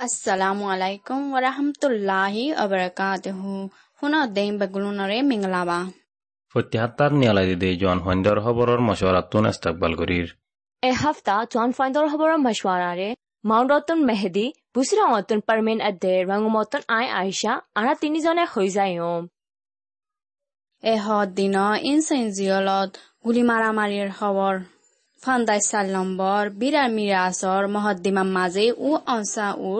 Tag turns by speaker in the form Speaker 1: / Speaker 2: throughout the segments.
Speaker 1: Assalamu alaikum wa rahmatullahi wa barakatuhu ခုနဒိန်ဘဂလုနရဲမင်္ဂလာပါ
Speaker 2: Futihattar nialadide John Hwandor hoboror mashwaratun istakbal gurir.
Speaker 3: এ হাফতা জন ফাইন্দর খবর মশওয়ারারে মাউন্টতন মেহেদি বুসিরাওয়াতন পারমেন আদে রঙমতন I Ayesha আরা তিনিজনে হৈ যায়ম
Speaker 1: এহ দিন ইনচেন জিয়লত গুলি মারামারির খবর ফান্দাই চাল নম্বৰ বিৰাৰ মিৰাজৰ মহদ্দিমা মাজে উ অঞ্চা উ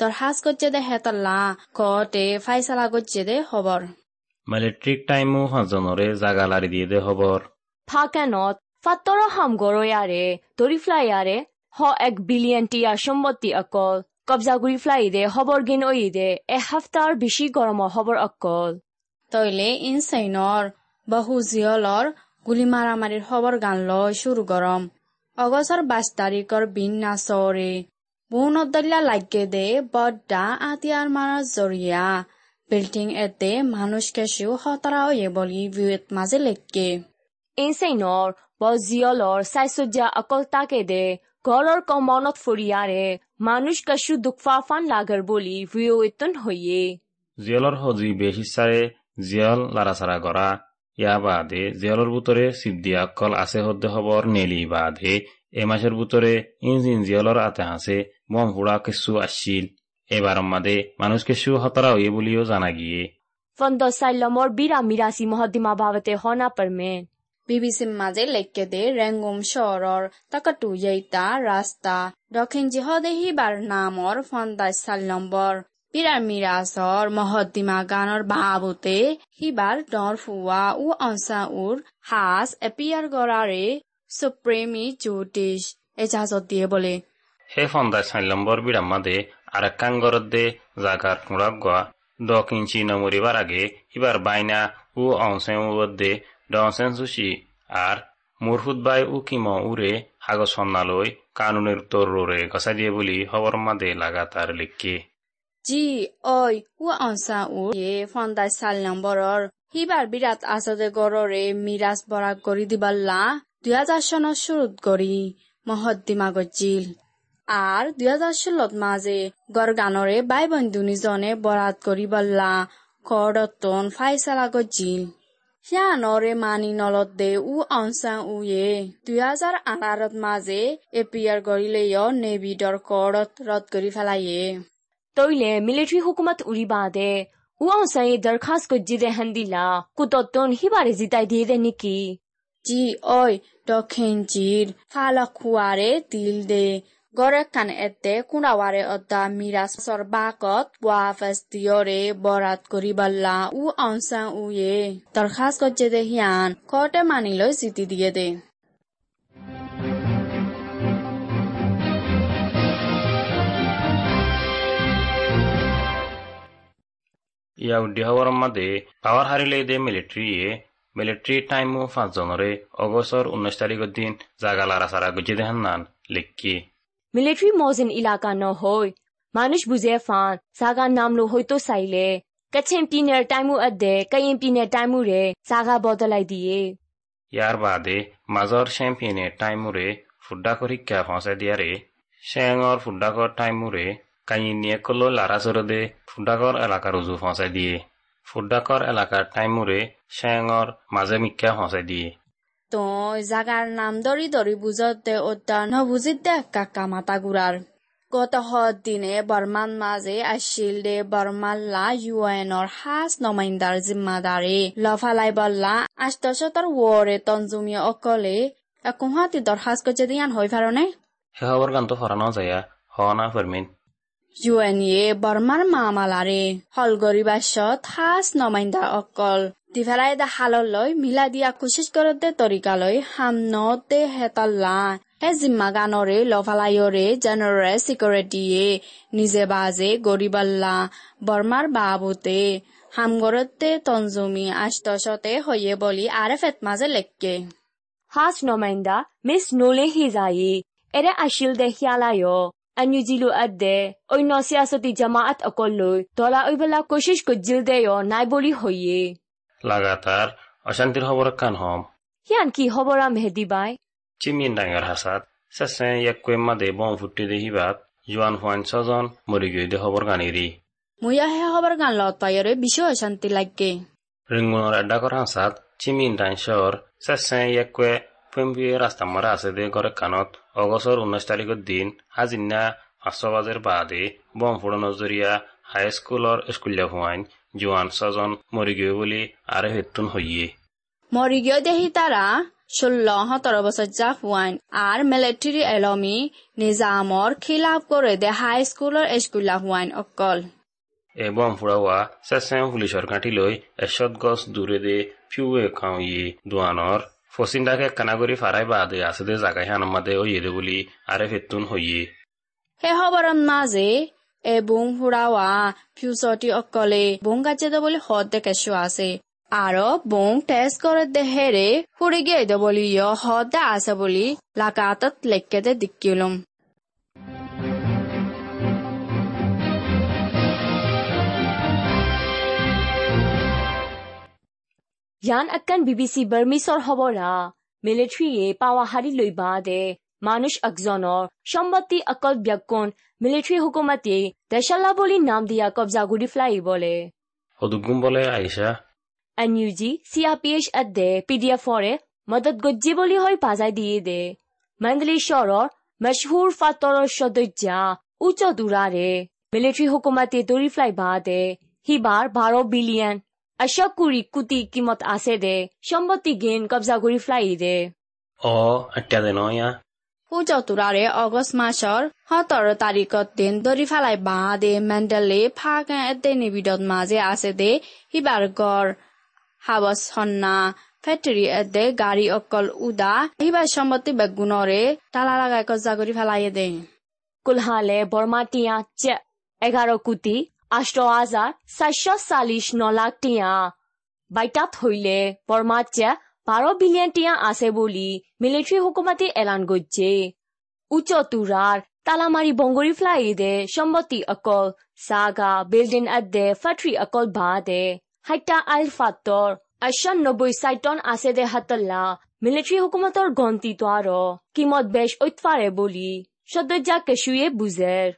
Speaker 1: দৰহাজ দে হেতলা কটে ফাইচালা গজ্জেদে হবৰ
Speaker 2: মেলেট্ৰিক টাইমো সাজনৰে জাগা লাৰি দিয়ে দে হবৰ
Speaker 3: ফাকানত ফাটৰ হাম ইয়াৰে তৰি ফ্লাই হ এক বিলিয়ন টিয়া সম্পত্তি অকল কবজা গুৰি ফ্লাই দে হবৰ গিন ঐ দে এ এসপ্তাহৰ বেছি গৰমৰ হবৰ অকল।
Speaker 1: তইলে ইনচাইনৰ বহু জিয়লৰ গুলি মাৰামাৰীৰ খবৰ গান লৈ চুৰ গৰম। অগষ্টৰ বাইছ তাৰিখৰ বিন্না চৰে বৌনদলীয়া লাগে দে বদ্দা আতিয়াৰ মাৰ জৰিয়া। বিল্ডিং এতে মানুহ কেচিও সতৰা হে বুলি ভিউত মাজে লেকে।
Speaker 3: এই চাইনৰ বজিয়লৰ চাইচুজ্যা অকল তাকে দে ঘৰৰ কমনত ফুৰিয়াৰে মানুহ কেচু দুখফা ফান লাগৰ বুলি ভিঅ' এতন
Speaker 2: হৈয়ে জিয়লৰ সজি বেহিচাৰে জিয়ল লাৰাচাৰা কৰা ইয়া বাদে জিয়লর বুতরে সিদ্দিয়া কল আছে হদ্দে হবর নেলি বাদে এ মাসের বুতরে ইঞ্জিন জিয়লর আতে হাসে বম হুড়া কেসু আসছিল এবার মাদে মানুষ কেসু হতরা হইয়ে বলিও জানা গিয়ে।
Speaker 3: ফন্দ সাইলমর বিরা মিরাসি মহদিমা ভাবতে হনা পারমেন
Speaker 1: বিবিচিৰ মাজে লেকে দে ৰেংগুম চহৰৰ তাকাটু য়েইতা ৰাস্তা দক্ষিণ জিহদে সিবাৰ নামৰ ফন্দাই চাল বিৰাট মিৰাজৰ মহদ্দিমা গানৰ বাবতে সিবাৰ তেওঁৰ ফুৱা ও অঞ্চাউৰ সাজ এপিয়াৰ গৰাৰে সুপ্ৰেমী জ্যোতিষ এজাজত দিয়ে বোলে
Speaker 2: হে সন্ধাই চাইলম্বৰ বিৰামা দে আৰু কাংগৰত দে গোৱা দহ ইঞ্চি নমৰিবাৰ আগে সিবাৰ বাইনা উ অংশেঙত দে দহেন চুচি আৰু মূৰফুত বাই উ কিম উৰে সাগৰ চন্নালৈ কানুনিৰ তৰৰে গচাই দিয়ে বুলি খবৰ মাদে লাগাতাৰ লিখিয়ে
Speaker 1: জি ঐ কু অংশা উ এ ফন্দাই চাল নম্বৰৰ। সিবাৰ বিৰাট আচাদে গড়ৰে মিৰাজ বৰাক কৰি দিবাল্লা দুহেজাৰ চনৰ চুৰুত গৰি মহদ্দিমা গজিল আর দুই হাজার ষোলত মাজে গড়গানরে বাই বন্ধু নিজনে বরাত করি বল্লা কড়তন ফাইসালা গজিল হিয়ানরে মানি নলত দে উ অংশা উয়ে দুই হাজার আঠারত মাজে এপিয়ার গড়িলেও নেভিডর কড়ত রদ করি ফেলাইয়ে
Speaker 3: তইলে মিলিটারি হুকুমত উড়ি বাদে উয়াসাই দরখাস কো জিদে হান্দিলা কুততন হিবারে জিতাই দিয়ে দে নিকি
Speaker 1: জি ঐ দক্ষিণ জির ফালক খুৱাৰে তিল দে গড়ে কান এতে কুণাৱাৰে অদ্দা মিৰাচৰ বাকত পোৱা ফেষ্টিয়ৰে বৰাত কৰি বল্লা উ অনচাং উয়ে দৰখাস্ত কৰছে দে সিয়ান কৰ্টে মানি লৈ জিতি দিয়ে দে
Speaker 2: ইয়া উড্ডি হবর মাদে পাওয়ার হারিলে দে মিলিটারি এ মিলিটারি টাইম পাঁচজনরে অগস্টর উনিশ তারিখের দিন জাগা লারাসারা গুজি দেহান নান লিখকি।
Speaker 3: মিলিটারি মজিন ইলাকা ন হই মানুষ বুঝে ফান সাগা নামলো হয়তো সাইলে কাছেন পিনের টাইমু আদে কাইন পিনের টাইমু রে সাগা বদলাই দিয়ে।
Speaker 2: ইয়ার বাদে মাজর চ্যাম্পিয়নের টাইমুরে ফুড্ডাকর শিক্ষা ফসে দিয়ারে শ্যাঙর ফুড্ডাকর টাইমুরে কাই নিয়ে কলো লাৰাসৰ দে ফুড্ডাকৰ এলাকাৰ উজু ফসে দিয়ে। ফুড্ডাকৰ এলাকাৰ টাইমুৰে শ্যাঙৰ মাঝে মিক্ষা ফসে দিয়ে।
Speaker 1: তই জাগাৰ নাম ধৰি ধৰি বুজতে অত্যা নবুজিত দে কাকা মাতা গুৰাৰ। গত দিনে বৰ্মান মাজে আছিল দে বৰ্মাল্লা ইউ এনৰ সাজ নমাইন্দাৰ জিম্মাদাৰে। লফালাই বল্লা আষ্টশতৰ ৱৰে তঞ্জুমীয় অকলে একোহাতি দৰখাস্ত কৰিছে দিয়ান হৈ ফাৰণে
Speaker 2: হে হবৰ গানতো ফৰানো যায় হনা
Speaker 1: ফৰমিন জুৱানীয়ে বৰ্মাৰ মামালাৰে শলগৰী বাছ থাচ নমাইন্দা অকল। দিভেলাই দা হাললৈ মিলাই দিয়া কোচিছ কৰোতে তৰিকালৈ হাম সামনতে হেতাল্লা। হে জিম্মা গানৰে লভালায়ৰে জেনেৰে চিকৰেটিয়ে নিজে বাজে গৰিবাল্লা বৰমাৰ বাবুতে। হামগৰতে তনজুমি আষ্টে হৈয়ে বুলি আৰে ফেটমাজে লেকে
Speaker 3: হাছ নমাইন্দা মিছ নোলে হি যায়ে এৰে আছিল দেখিয়ালায়। अन्युजी लो अदे ओ नोसिया सती जमात अकोल लो तोला ओई बला कोशिश को
Speaker 2: जिल दे यो नाय बोली
Speaker 3: होये लगातार अशांति खबर कान
Speaker 2: हम यान की खबर आ मेहदी बाय चिमिन डांगर हसात ससे एक को मा दे बम फुटी देही बात
Speaker 1: युआन फोन सजन मरी गय दे खबर गानिरी मुया
Speaker 2: हे खबर गान ल तयरे विषय शांति लागके रिंगुनर अड्डा कर हसात चिमिन डांगर ससे एक को ফেম্বিয়ে রাস্তা মারা আছে দে ঘরে কানত অগস্টর উনিশ তারিখের দিন হাজিনা পাঁচশো বাজের বাদে বম ফুড়ো নজরিয়া হাই স্কুলৰ স্কুলীয়া হোৱাইন জোৱান ছজন মৰি গৈ বুলি আৰে হেতুন হইয়ে
Speaker 1: মরিগিও দেহি তারা ষোলো সতেরো বছর যা হুয়াইন। আর মিলিটারি এলমি নিজামর খিলাফ করে দে হাই স্কুলের স্কুলা হুয়াইন অকল।
Speaker 2: এ বম ফুৰাওৱা চেছে পুলিচৰ কাঠি লৈ এশত গছ দূৰে দে ফিউৱে খাওঁ ইয়ে দোৱানৰ ফচিন্দাকে কানাগৰি ফাৰাই বাদে আছে দে জাগাই হানমাদে ও দে বুলি আৰে হেতুন হইয়ে
Speaker 1: হে খবরন মাঝে এ বুং হুড়াওয়া ফিউসটি অকলে বুং গাছে দে বলি হদ দেখে আছে আর বুং টেস্ট করে দে হেরে ফুড়ি গিয়ে দে বলি ইয় হদ আছে বলি লাকাতত লেখকে দে দিকিলুম
Speaker 3: ইয়ান আকান বিবিসি বার্মিসর হবরা মিলিটারিয়ে পাওয়া হারি লই বাদে মানুষ একজনের সম্পত্তি অকল ব্যাকুন মিলিটারি হুকুমতে দেশাল্লা বলি নাম দিয়া কবজা গুড়ি ফ্লাই বলে
Speaker 2: সদুগুম বলে আইসা
Speaker 3: এনইউজি সিআরপিএইচ অধ্যে পিডিএফরে মদত গজ্জি বলি হয় বাজাই দিয়ে দে মন্ডলী শহরের মশহুর ফাতরের সদস্য উচ্চ দূরারে মিলিটারি হুকুমতে দৌড়ি ফ্লাই বাদে হিবার বারো বিলিয়ন আশা কৰি কুটি কিমত আছে দে সম্পত্তি গেন কব্জা কৰি ফ্লাই দে
Speaker 1: চতুৰাৰে অগষ্ট মাছৰ সোতৰ তাৰিখত দিন দৰি ফেলাই বাঁহ দে মেণ্ডেলে এতে নিবিদত মাজে আছে দে সিবাৰ গড় হাৱচ সন্না ফেক্টৰী এতে গাড়ী অকল উদা সিবাৰ সম্পত্তি বেগুণৰে তালা লগাই কজা কৰি ফেলাই দে
Speaker 3: কুলহালে বৰমাটিয়া এঘাৰ কুটি আষ্ট হাজার চারশো চাল্লিশ ন লাখ টিয়া। বাইটাত হইলে চে বারো বিলিয়ন টিয়া আছে বলি মিলিটারি হুকুমতে এলান করছে উচ্চ তুরার তালামারি বঙ্গরি ফ্লাই দে সম্পত্তি অকল সাগা বিল্ডিং আদে ফ্যাক্টরি অকল ভা দে হাইটা আইল ফাত্তর আশান নব্বই সাইটন আছে দে হাতল্লা মিলিটারি হুকুমতর গন্তি তো আরও কিমত বেশ ঐতফারে বলি সদস্যা কেশুয়ে বুঝের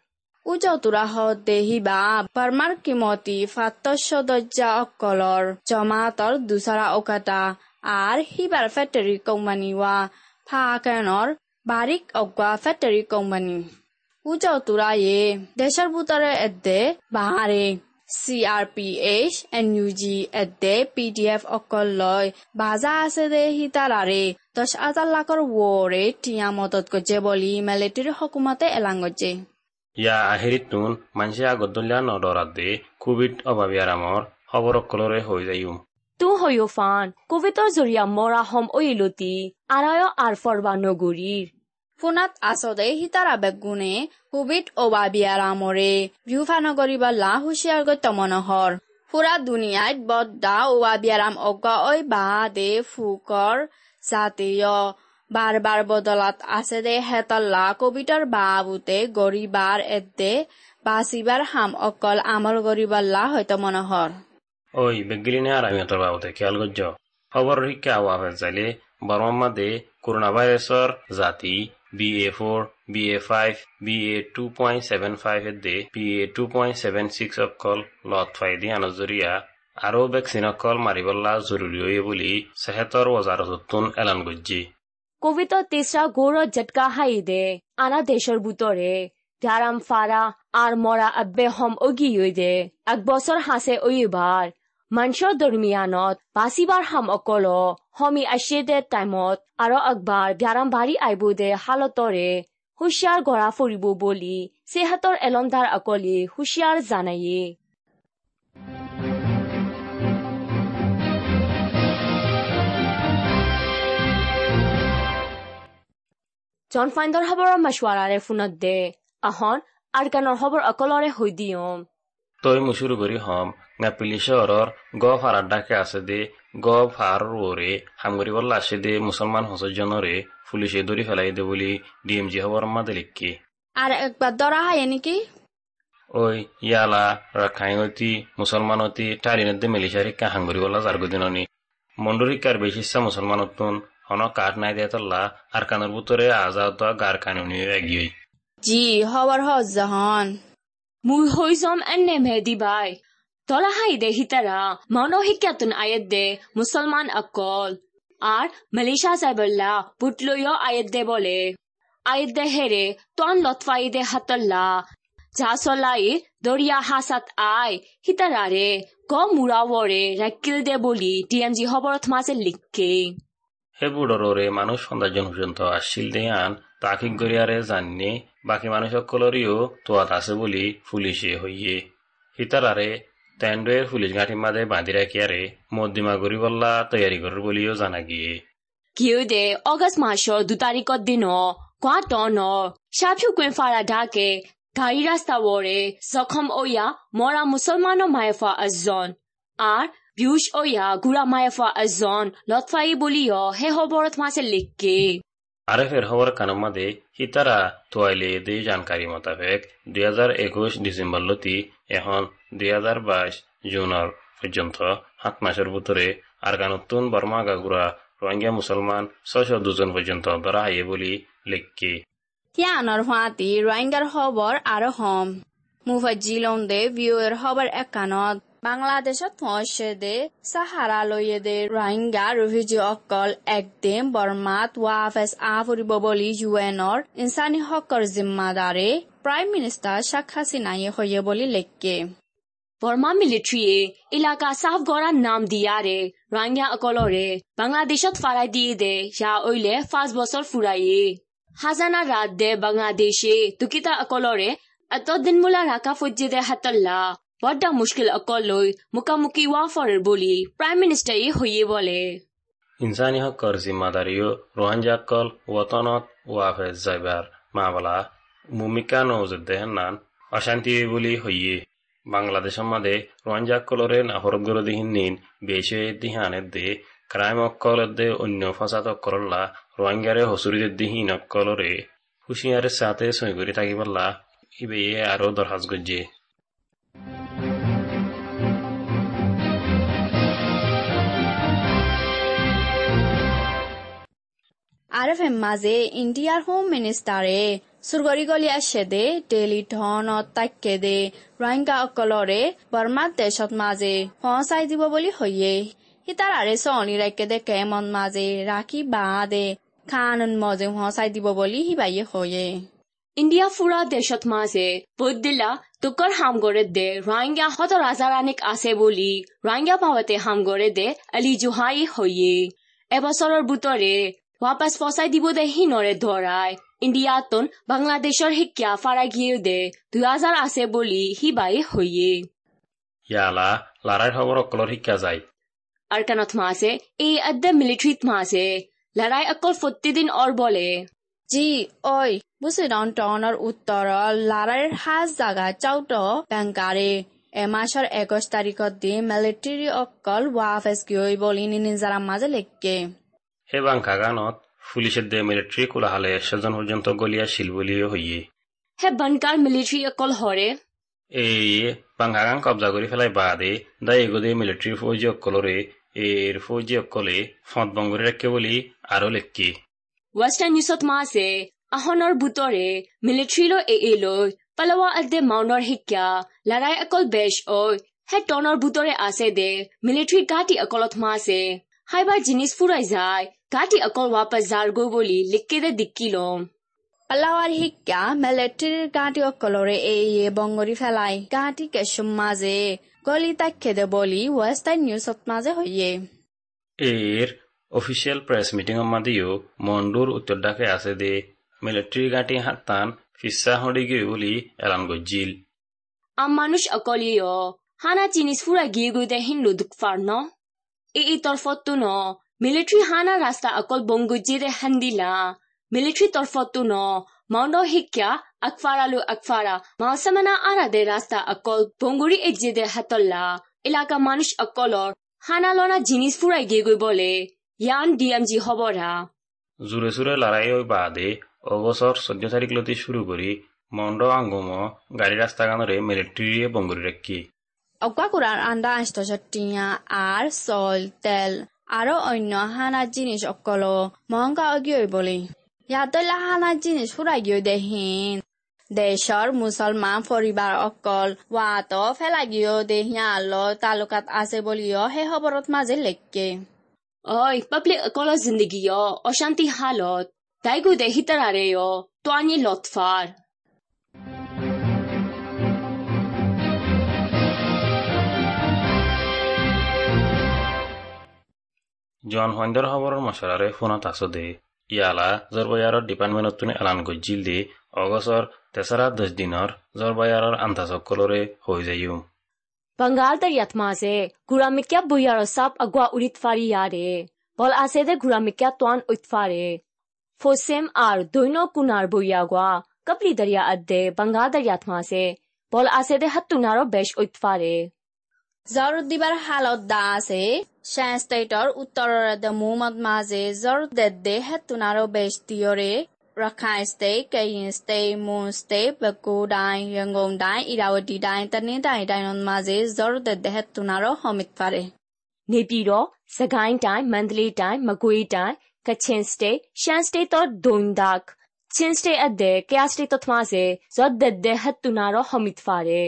Speaker 1: হিবা বার্মার কিমতি ফাত্তর সদস্য অকলর জমাতর দুসারা ওকাটা আর হিবার ফ্যাক্টরি কোম্পানি ওয়া বারিক অগা ফ্যাক্টরি কোম্পানি উজতুরা এ দেশের ভিতরে এদে বাহারে CRPH, NUG এদে PDF অকল লয়। বাজা আছে দে হিতারারে দশ হাজার লাখর ওরে টিয়া মদত করছে বলি মিলিটারি হকুমতে এলাং
Speaker 2: ইয়া আহিৰিতোন মানুহে আগদলীয়া নদৰ আদি কভিড অভাৱী আৰামৰ খবৰকলৰে হৈ যায়ো।
Speaker 3: তু হৈও ফান কভিডৰ জৰিয়া মৰাহম ঐলতি আৰায় আৰ ফৰবা নগৰীৰ।
Speaker 1: ফোনাত আচদে সীতাৰ আবেগ গুণে কভিড অবাবিয়া ৰামৰে ভিউফা নগৰী বা লা হুচিয়াৰ গত মনোহৰ ফুৰা দুনিয়াত বদ্দা অবাবিয়াৰাম অগ্ৰ ঐ বা দে ফুকৰ জাতীয়। বাৰ বাৰ বদলাত আছে দে হেতল্লা কবিতাৰ বাবুতে গৰিবাৰ এদে বাচিবাৰ হাম অকল আমল গৰিবাল্লা হয়তো মনোহৰ।
Speaker 2: ঐ বেগিলি নে আমি ইহঁতৰ বাবুতে খেয়াল গজ্জ খবৰ শিক্ষা আৱাহ জালে বৰমা দে কৰোণা ভাইৰাছৰ জাতি B A four B A five B A two point seven five they B A two point seven six অকল লট ফাই দি আনজৰিয়া আৰু ভেকচিন অকল মাৰিবলা জৰুৰী হয় বুলি চেহেতৰ বজাৰ এলান গজ্জি
Speaker 3: কোভিডর তেসরা গৌর ঝটকা হাই দে আনা দেশের বুতরে ধ্যারাম ফারা আর মরা আব্বে হম অগি দে। এক বছর হাসে ওইবার মানুষৰ দৰমিয়ানত বাচিবাৰ হাম অকল হমি আশে দে টাইমত আৰু একবাৰ ব্যাৰাম বাঢ়ি আহিব দে হালতৰে হুঁচিয়াৰ গৰা ফুৰিব বুলি চেহাতৰ এলমদাৰ অকলি হুঁচিয়াৰ জানায়ে জন ফাইণ্ডৰ খবৰৰ মাছৱাৰাৰে ফোনত দে আহন আৰু কাণৰ খবৰ অকলৰে হৈ দিওঁ
Speaker 2: তই মুচুৰ ঘূৰি হম না পিলিচৰৰ গ ফাৰ আড্ডাকে আছে দে গ ফাৰ ৰে সামগ্ৰীবলৈ আছে দে মুছলমান সচজনৰে পুলিচে ধৰি পেলাই দে বুলি ডি এম জি খবৰ মাতে লিখি
Speaker 1: আৰু একবাৰ দৰা হয় নেকি
Speaker 2: ঐ ইয়ালা ৰক্ষাইতি মুছলমানতি তাৰিণতে মেলিচাৰিকা সাংঘৰিবলা জাৰ্গুদিননি মণ্ডৰিকাৰ বেচিচা মুছলমানতোন হন কাঠ নাই দিয়ে তল্লা আর কানের ভিতরে আজাদ গার কানুনি এগিয়ে
Speaker 1: জি হবার হজ জাহান
Speaker 3: মুই হইজম এনে মেহেদি বাই তলা হাই দে হিতারা মানো হিক্যাতুন আয়াত দে মুসলমান আকল আর মালয়েশিয়া সাইবল্লা পুটলইয় আয়াত দে বলে আয়াত দে হেরে তন লতফাই দে হাতল্লা যা সলাই দরিয়া হাসাত আই হিতারারে ক মুরাওরে রাকিল দে বলি টিএমজি খবরত মাঝে লিখকে
Speaker 2: হেবুডররে মানুষ সন্ধ্যাজন পর্যন্ত আসছিল দেয়ান তাকিক গরিয়ারে জাননি, বাকি মানুষ সকলরিও তোয়াত আছে বলি পুলিশে হইয়ে। হিতারারে তেন্ডের পুলিশ ঘাটি মাদে বাঁধি রাখিয়ারে মদ্দিমা গরিবল্লা তৈয়ারি করার বলিও জানা গিয়ে।
Speaker 3: কিউ দে, অগস্ট মাসর দু তারিখত দিন কোয়া টন সাফিউ কুইন ফারা ডাকে গাড়ি রাস্তা ওরে জখম ওয়া মরা মুসলমান মায়েফা আজন আর বিউশ ওয়া গুড়া মায়েফা আজন লতফাই বলিও হে হবরত মাসে লিখকে।
Speaker 2: আরেফের খবর কানম মাদে হিতারা তোয়াইলে দে জানকারি মোতাবেক দুই হাজার একুশ ডিসেম্বর লতি এখন দুই হাজার বাইশ জুনের পর্যন্ত সাত মাসের ভিতরে আরগানুত্তুন বর্মা গাগুরা রোহিঙ্গা মুসলমান ছয়শো দুজন পর্যন্ত ধরা আইয়ে বলি লেখকে।
Speaker 1: ইয়ানৰ হোৱাতি ৰোহিংগাৰ খবৰ আৰু হম। মুফাজিলম দে ভিউৰ খবৰ একানত। বাংলাদেশত পৌঁছে দে সাহাৰা লৈয়ে দে ৰোহিংগা ৰিফিউজি অকল একদিন বৰ্মাত ৱাফেচ আহ ফুৰিব বুলি ইউ এনৰ ইনচানী হকৰ জিম্মাদাৰে প্ৰাইম মিনিষ্টাৰ শ্বেখ হাছিনাই হৈয়ে বুলি লেখকে।
Speaker 3: বর্মা মিলিটারিয়ে এলাকা সাফ গড়া নাম দিয়ারে রাঙ্গা অকলরে বাংলাদেশত ফারাই দিয়ে দে ইয়া ওইলে পাঁচ বছর ফুরাইয়ে। হাজানা রাত দে বাংলাদেশে তুকিতা অকলরে এতদিন মোলা রাখা ফজ্জে দে হাতল্লা। বড্ডা মুশকিল অকল লই মুখামুখি ওয়াফরের বলি প্রাইম মিনিস্টার হইয়ে বলে
Speaker 2: ইনসানী হকৰ জিম্মাদাৰিও ৰোহাঞ্জাকল ৱতনত ৱাফেজ যাইবাৰ মাবলা ভূমিকা নৌজুদ্দেহান অশান্তি বুলি হইয়ে বাংলাদেশ মাদে বাংলাদেশের মাঝে রোহাঞ্জাকলরে নাহরগরদিহীন নিন বেশে দিহানের দে ক্রাইম অক্কলের দে অন্য ফসাদ অক্কলল্লা রোহিঙ্গারে হসুরিদের দিহীন অক্কলরে হুশিয়ারের সাথে সই করে থাকিবাল্লা ইবে আরও দরহাজ গজ্জে
Speaker 1: আৰফে মাজে ইণ্ডিয়াৰ হোম মিনিষ্টাৰে চুৰগৰি গলি আছে দে ডেইলি ধনত তাকে দে ৰোহিংগা অকলৰে বৰ্মাত দেশত মাজে পহচাই দিব বুলি সীতাৰ আৰে চনি ৰাইকে দে কেমন মাজে ৰাখি বা দে খান মজে পহচাই দিব বুলি সিবাইয়ে হৈয়ে
Speaker 3: ইন্ডিয়া ফুৰা দেশত মাঝে বৈদ্যিলা তুকৰ হাম গড়ে দে, রোহিঙ্গা হত রাজারানিক আছে বলি, রোহিঙ্গা পাওয়াতে হাম গড়ে দে, আলি জুহাই হইয়ে। এবছৰৰ বুটৰে দে হিনৰে ধৰাই ইণ্ডিয়াতন বাংলাদেশৰ শিক্ষা ফাৰাই গিয়ে দে দুই হাজাৰ আছে বুলি সিবাই হইয়ে
Speaker 2: ইয়ালা লাৰাইৰ খবৰ অকলৰ শিকা যায়
Speaker 3: আরকানত মাসে এই আদ্দে মিলিটারিত মাসে লড়াই অকল প্রতিদিন অর বলে
Speaker 1: জি ঐ বুচিডন টনৰ উত্তৰৰ লাৰাৰ সাজ জাগা চাউট বেংকাৰে এমাহৰ একৈশ তাৰিখত দি মিলিটাৰী অকল ৱাফেচ গৈ বলি নিজাৰাৰ মাজে লেখকে
Speaker 2: হে বাংকা গানত পুলিশের দে মিলিটারি কোলাহালে সেজন পর্যন্ত গলিয়া শিল বলিও হইয়ে।
Speaker 3: হে বনকার মিলিটারি অকল হরে?
Speaker 2: এই বাংকাগান কবজা করে ফেলাই বাদে দায় এগোদে মিলিটারি ফৌজি অকলরে এর ফৌজি অকলে ফত বঙ্গরে রাখে বলি আরও লেখকি।
Speaker 3: ওয়েস্টার্ন নিউজত মাসে আহনৰ বুটৰে মিলিটাৰীলৈ এ এ লৈ পালাৱা আদে মাউনৰ শিক্ষা লৰাই অকল বেশ ঐ হে টনৰ বুটৰে আছে দে মিলিটাৰী গাটি অকলত মাছে হাইবাৰ জিনিস ফুৰাই যায় গাটি অকল ৱাপাছ যাৰগৈ বুলি লিখকে দে দিক্কি লম
Speaker 1: পালাৱাৰ শিক্ষা মিলিটাৰীৰ গাঁতি অকলৰে এই বংগৰি ফেলাই গাঁতি কেচুম মাজে গলি তাকে দে বলি ৱেষ্টাৰ্ণ নিউজত মাজে হৈয়ে
Speaker 2: এর অফিসিয়াল প্রেস মিটিং মাদিও মন্ডুর উত্তর ডাকে আছে দে মিলিটারি গাঁটি হাতান ফিসা হড়ি গিয়ে বলি এলান গজ্জিল
Speaker 3: আম মানুষ অকলিয় হানা জিনিস ফুৰাই গিয়ে গৈ দে হিন্দু দুখ ফাৰ ন এই এই তৰফতো ন মিলিটাৰী হানা ৰাস্তা অকল বংগুজিৰে হান্দিলা মিলিটাৰী তৰফতো ন মাউণ্ড শিক্ষা আকফাৰালো আকফাৰা মাউচামানা আৰাদে ৰাস্তা অকল বংগুৰি এজিদে হাতল্লা এলাকা মানুষ অকলৰ হানা লনা জিনিস ফুৰাই গিয়ে গৈ বলে ইয়ান ডি এম জি হবরা
Speaker 2: জোরে সুরে লড়াই ওই বাদে অবসর চোদ্দ তারিখ লতি শুরু করি মন্ড আঙ্গুম গাড়ি রাস্তা গানরে মিলিটারি বঙ্গুরি রাখি
Speaker 1: অকুৰাৰ আন্দা আন্তৰ্জাতীয় আৰ চল তেল আৰু অন্য হানা জিনিস অকল মহংকা গৈ বুলি। ইয়াতলা হানা জিনিস সুৰাই গৈ দেহিন দেশৰ মুছলমান পৰিবাৰ অকল ৱাত ফেলাগি দেহিয়া আল তালুকাত আছে বুলিও সেই খবৰত মাজে লেখকে
Speaker 3: অই পাব্লিক অকল জিন্দগী অশান্তি হালত। তাইকো দেহিতাৰ আৰে অ তোৱানি লতফাৰ
Speaker 2: জন সন্ধ্যার খবরের মশলারে ফোনত আছো দে ইয়ালা জলবায়ারর ডিপার্টমেন্টত তুমি এলান গজ্জিল দে অগস্টর তেসারা দশ দিনর জলবায়ারর আন্তাসকলরে হৈ যাইও
Speaker 3: বঙ্গাল তার ইয়াতমাজে গুরামিকিয়া বুয়ারো সাপ আগুয়া উড়িতফারি ইয়ারে বল আছে দে গুরামিকিয়া তোয়ান উৎফারে ফোসেম আর দৈন কুনার বুয়াগুয়া কপলি দরিয়া আদে বঙ্গাল বল আছে দে হাত বেশ উৎফারে
Speaker 1: zarutibar halot da se shan stator uttoror de muhammad maze zor de de hetunaro bestiore rakhine state kayin state mon state ပဲခူးတိုင်းရန်ကုန်တိုင်းဣရာဝတီတိုင်းတ
Speaker 3: န
Speaker 1: င်္သာရီတိုင်းတို့မှာစေဇောရတဲ့ဒဟက်တူနာရောဟမစ်ဖာရေ
Speaker 3: နေပြည်တော်စကိုင်းတိုင်းမန္တလေးတိုင်းမကွေးတိုင်းကချင်စတေရှမ်းစတေတော့ဒွန်ဒက်ချင်းစတေအဒဲကယာစတေတသမားစေဇောဒက်ဒဟက်တူနာရောဟမစ်ဖာရေ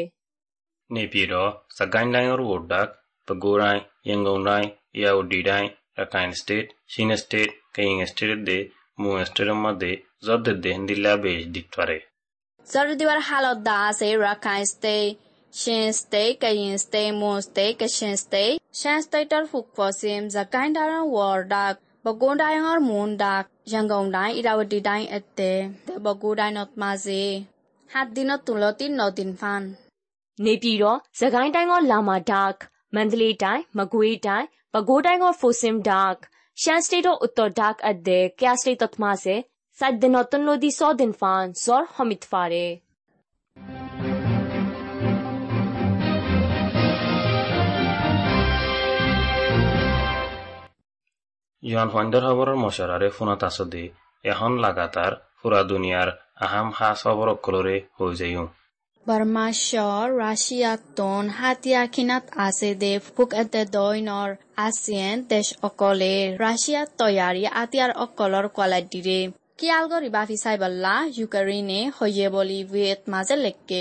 Speaker 2: နေပြည်တော်၊စစ်ကိုင်းတိုင်း ရူးတပ်၊ပဲခူးတိုင်း၊ရန်ကုန်တိုင်း၊ဧရာဝတီတိုင်း၊ရခိုင်စတေ့၊ချင်းစတေ့၊ကရင်စတေ့တွေ၊မွန်စတေ့တွေ ဇောက်သစ်တွေ အင်ဒီလပဲ ရှိပါတယ်။
Speaker 1: ဇောက်သစ်တွေဟာ ရခို
Speaker 2: င်စတေ့၊ချင်းစတေ့၊ကရင်စတေ့၊မွန်စတေ့၊ကချင်စတေ့၊ရှမ်းစတေ့တပ်ဖွဲ့ဝင်တွေ စစ်ကိုင်းတိုင်း
Speaker 1: ဝတပ်၊ပဲခူးတိုင်း မွန်တပ်၊ရန်ကုန်တိုင်း၊ဧရာဝတီတိုင်းအသံ ပဲခူးတိုင်း နှုတ်မာစေ။ဟာဒီနော် သူလတိနော်ဒင်ဖ
Speaker 3: န် ပြည်တော်စကိုင်းတိုင်းကလာမာဒက်မန္တလေးတိုင်းမကွေးတိုင်းပဲခူးတိုင်းကဖိုစင်ဒက်ရှမ်းစတေတ်တော်ဥတ္တဒက်အတဲ့ကယာစတေတ်တော်ထမစေစိုက်ဒနော်တန်လိုဒီစောဒင်ဖန်ဇော်ဟမစ်ဖာရဲ
Speaker 2: জন হইন্দর খবরের মশলারে ফোনত আছো দে এখন লাগাতার পুরা দুনিয়ার আহাম হাস খবর অকলরে হয়ে যাইম
Speaker 1: ব্ৰহ্মাশ্বৰ ৰাছিয়াতোন হাতীয়া খিনাত আছে দেৱ ভোক এতে দৈনৰ আছিয়েন দেশ অকলে ৰাছিয়াত তৈয়াৰী আতিয়াৰ অকলৰ কোৱালিটিৰে ইউক্ৰেইনে হৈয়ে বুলি ভুয়েত মাজে লেকে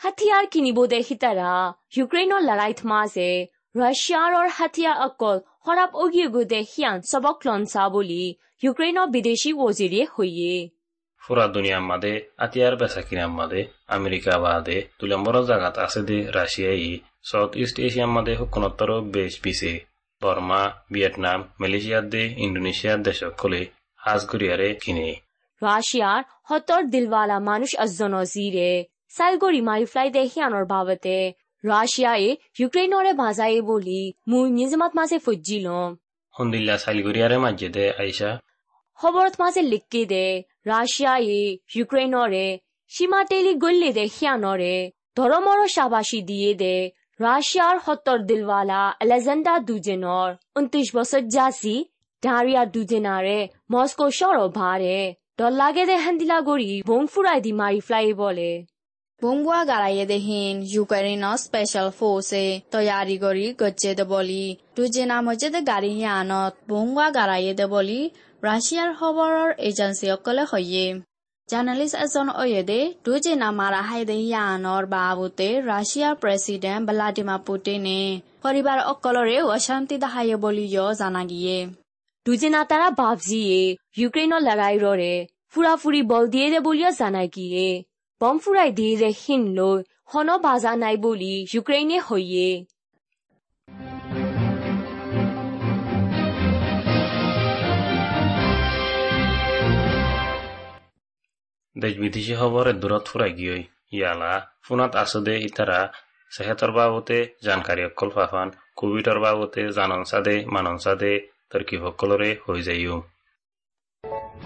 Speaker 3: হাতিয়াৰ কিনিব দে সিতাৰা ইউক্ৰেইনৰ লৰাইত মাজে ৰাছিয়াৰৰ হাতিয়াৰ অকল শৰাপ অগিয়ে দে সিয়ান চবক লঞ্চা বুলি ইউক্ৰেইনৰ বিদেশী
Speaker 2: ৱজিৰিয়ে হৈয়ে আতিয়ার বেচা কিনার মাদে আমেরিকা বাদে দুই নম্বর জায়গাত আছে দে ই সাউথ ইস্ট এশিয়ার মাদে হুকুনত্তর বেশ পিছে। বর্মা ভিয়েতনাম মালয়েশিয়ার দে ইন্দোনেশিয়ার দেশ কলে হাজ গড়িয়ারে কিনে।
Speaker 3: রাশিয়ার হতর দিলওয়ালা মানুষ আজনো জিরে সাইগরি মারি ফ্লাই দে হিয়ানোর বাবতে। রাশিয়ায় ইউক্রেনরে বাজায়ে বলি মুই নিজমাত মাঝে ফুজিলম
Speaker 2: হন্দিল্লা সাইলগড়িয়ারে মাঝে দে আইসা
Speaker 3: খবরত মাঝে লিখকে দে রাশিয়ায় ইউক্রেনরে সীমা টেলি গল্লি দে হিয়ানরে ধরমর সাবাসী দিয়ে দে রাশিয়ার হত্তর দিলওয়ালা আলেজান্ডা দুজেনর উনত্রিশ বছর জাসি ডারিয়ার দুজেনারে মস্কো শহর ভারে দল লাগে দে হান্দিলা গড়ি বংফুরাই ফুরাই দি মারি ফ্লাই বলে।
Speaker 1: গাড়াইয়ে দেহিন ইউক্ৰেইনৰ স্পেচিয়েল ফ'ৰ্চে তৈয়াৰী কৰি গজ্জে দে বুলি। দুজেনা মজে দে গাড়ী হিয়ানত বুংবুৱা গাড়াইয়ে দে বুলি ৰাছিয়াৰ খবৰৰ এজেঞ্চিসকলে হয়ে জাৰ্নেলিষ্ট এজন অয়েদে দুজেনা মাৰা হাই দে হিয়ানৰ বাবুতে ৰাছিয়াৰ প্ৰেছিডেণ্ট ভ্লাডিমাৰ পুটিনে পৰিবাৰ অকলৰে অশান্তি দেখায়ে বুলিও জানা গিয়ে।
Speaker 3: দুজেনা তারা বাবজিয়ে ইউক্রেনের লড়াই ররে ফুরাফুরি বল দিয়ে দে বলিয়া জানাই গিয়ে। বম ফুরাই দে হিন হন বাজা নাই বলি ইউক্রেনে হইয়ে
Speaker 2: দেশ বিদেশি খবরের দূরত ফুরাই গিয়ে ইয়ালা ফোনত আছো দে ইতারা সেহেতর বাবতে জানকারী অকল ফাফান কোভিডর বাবতে জানন সাদে মানন সাদে তর্কি সকলরে হয়ে যাইও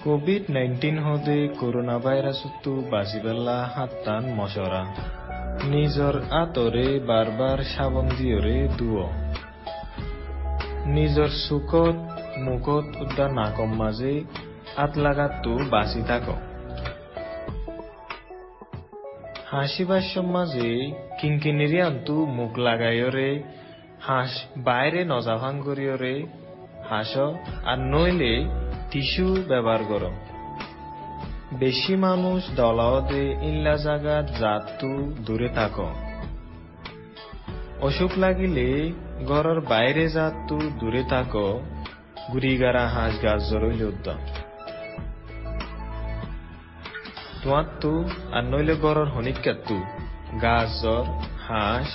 Speaker 4: কোভিড নাইন্টিন হদে করোনা ভাইরাসতো বাঁচিবেলা হাতটান মশরা। নিজৰ আঁতৰে বাৰ বাৰ চাবোন দিয়ৰে দুৱ নিজৰ চুকত মুখত উদ্যান নাকম মাজে আত লাগাতো বাচি থাক। হাসিবার সমাজে কিনকিনিরি আন্তু মুখ লাগাইরে হাঁস বাইরে নজাভাং হাঁস আর নইলে টিস্যু ব্যবহার কর। বেশি মানুষ দলাওদে ইল্লা জাগাত জাতু দূরে থাক। অসুখ লাগিলে ঘরের বাইরে জাতু দূরে থাক। গুড়িগারা হাঁস গাছ জরইল উদ্যম তোমারতো আর নইলে ঘরের হনিকাত্তু। গাছ, জ্বর, হাঁস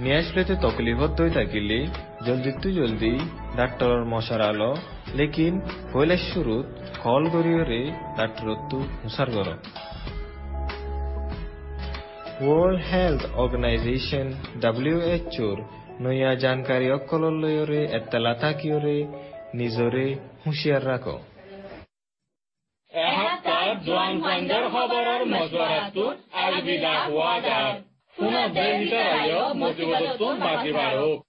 Speaker 4: নিয়ে আসলেতে তকলিফত দই থাকিলে জলদি তু জলদি ডাক্তরের মশার আলো কল গরিয়রে ডাক্তরত তু হুসার গর ওয়ার্ল্ড হেলথ অর্গানাইজেশন ডাব্লিউএচওর নয়া
Speaker 5: হোৱা যায়। পুনৰ দেহিতাৰায়ক মজিবতটো বাজি বাঢ়ক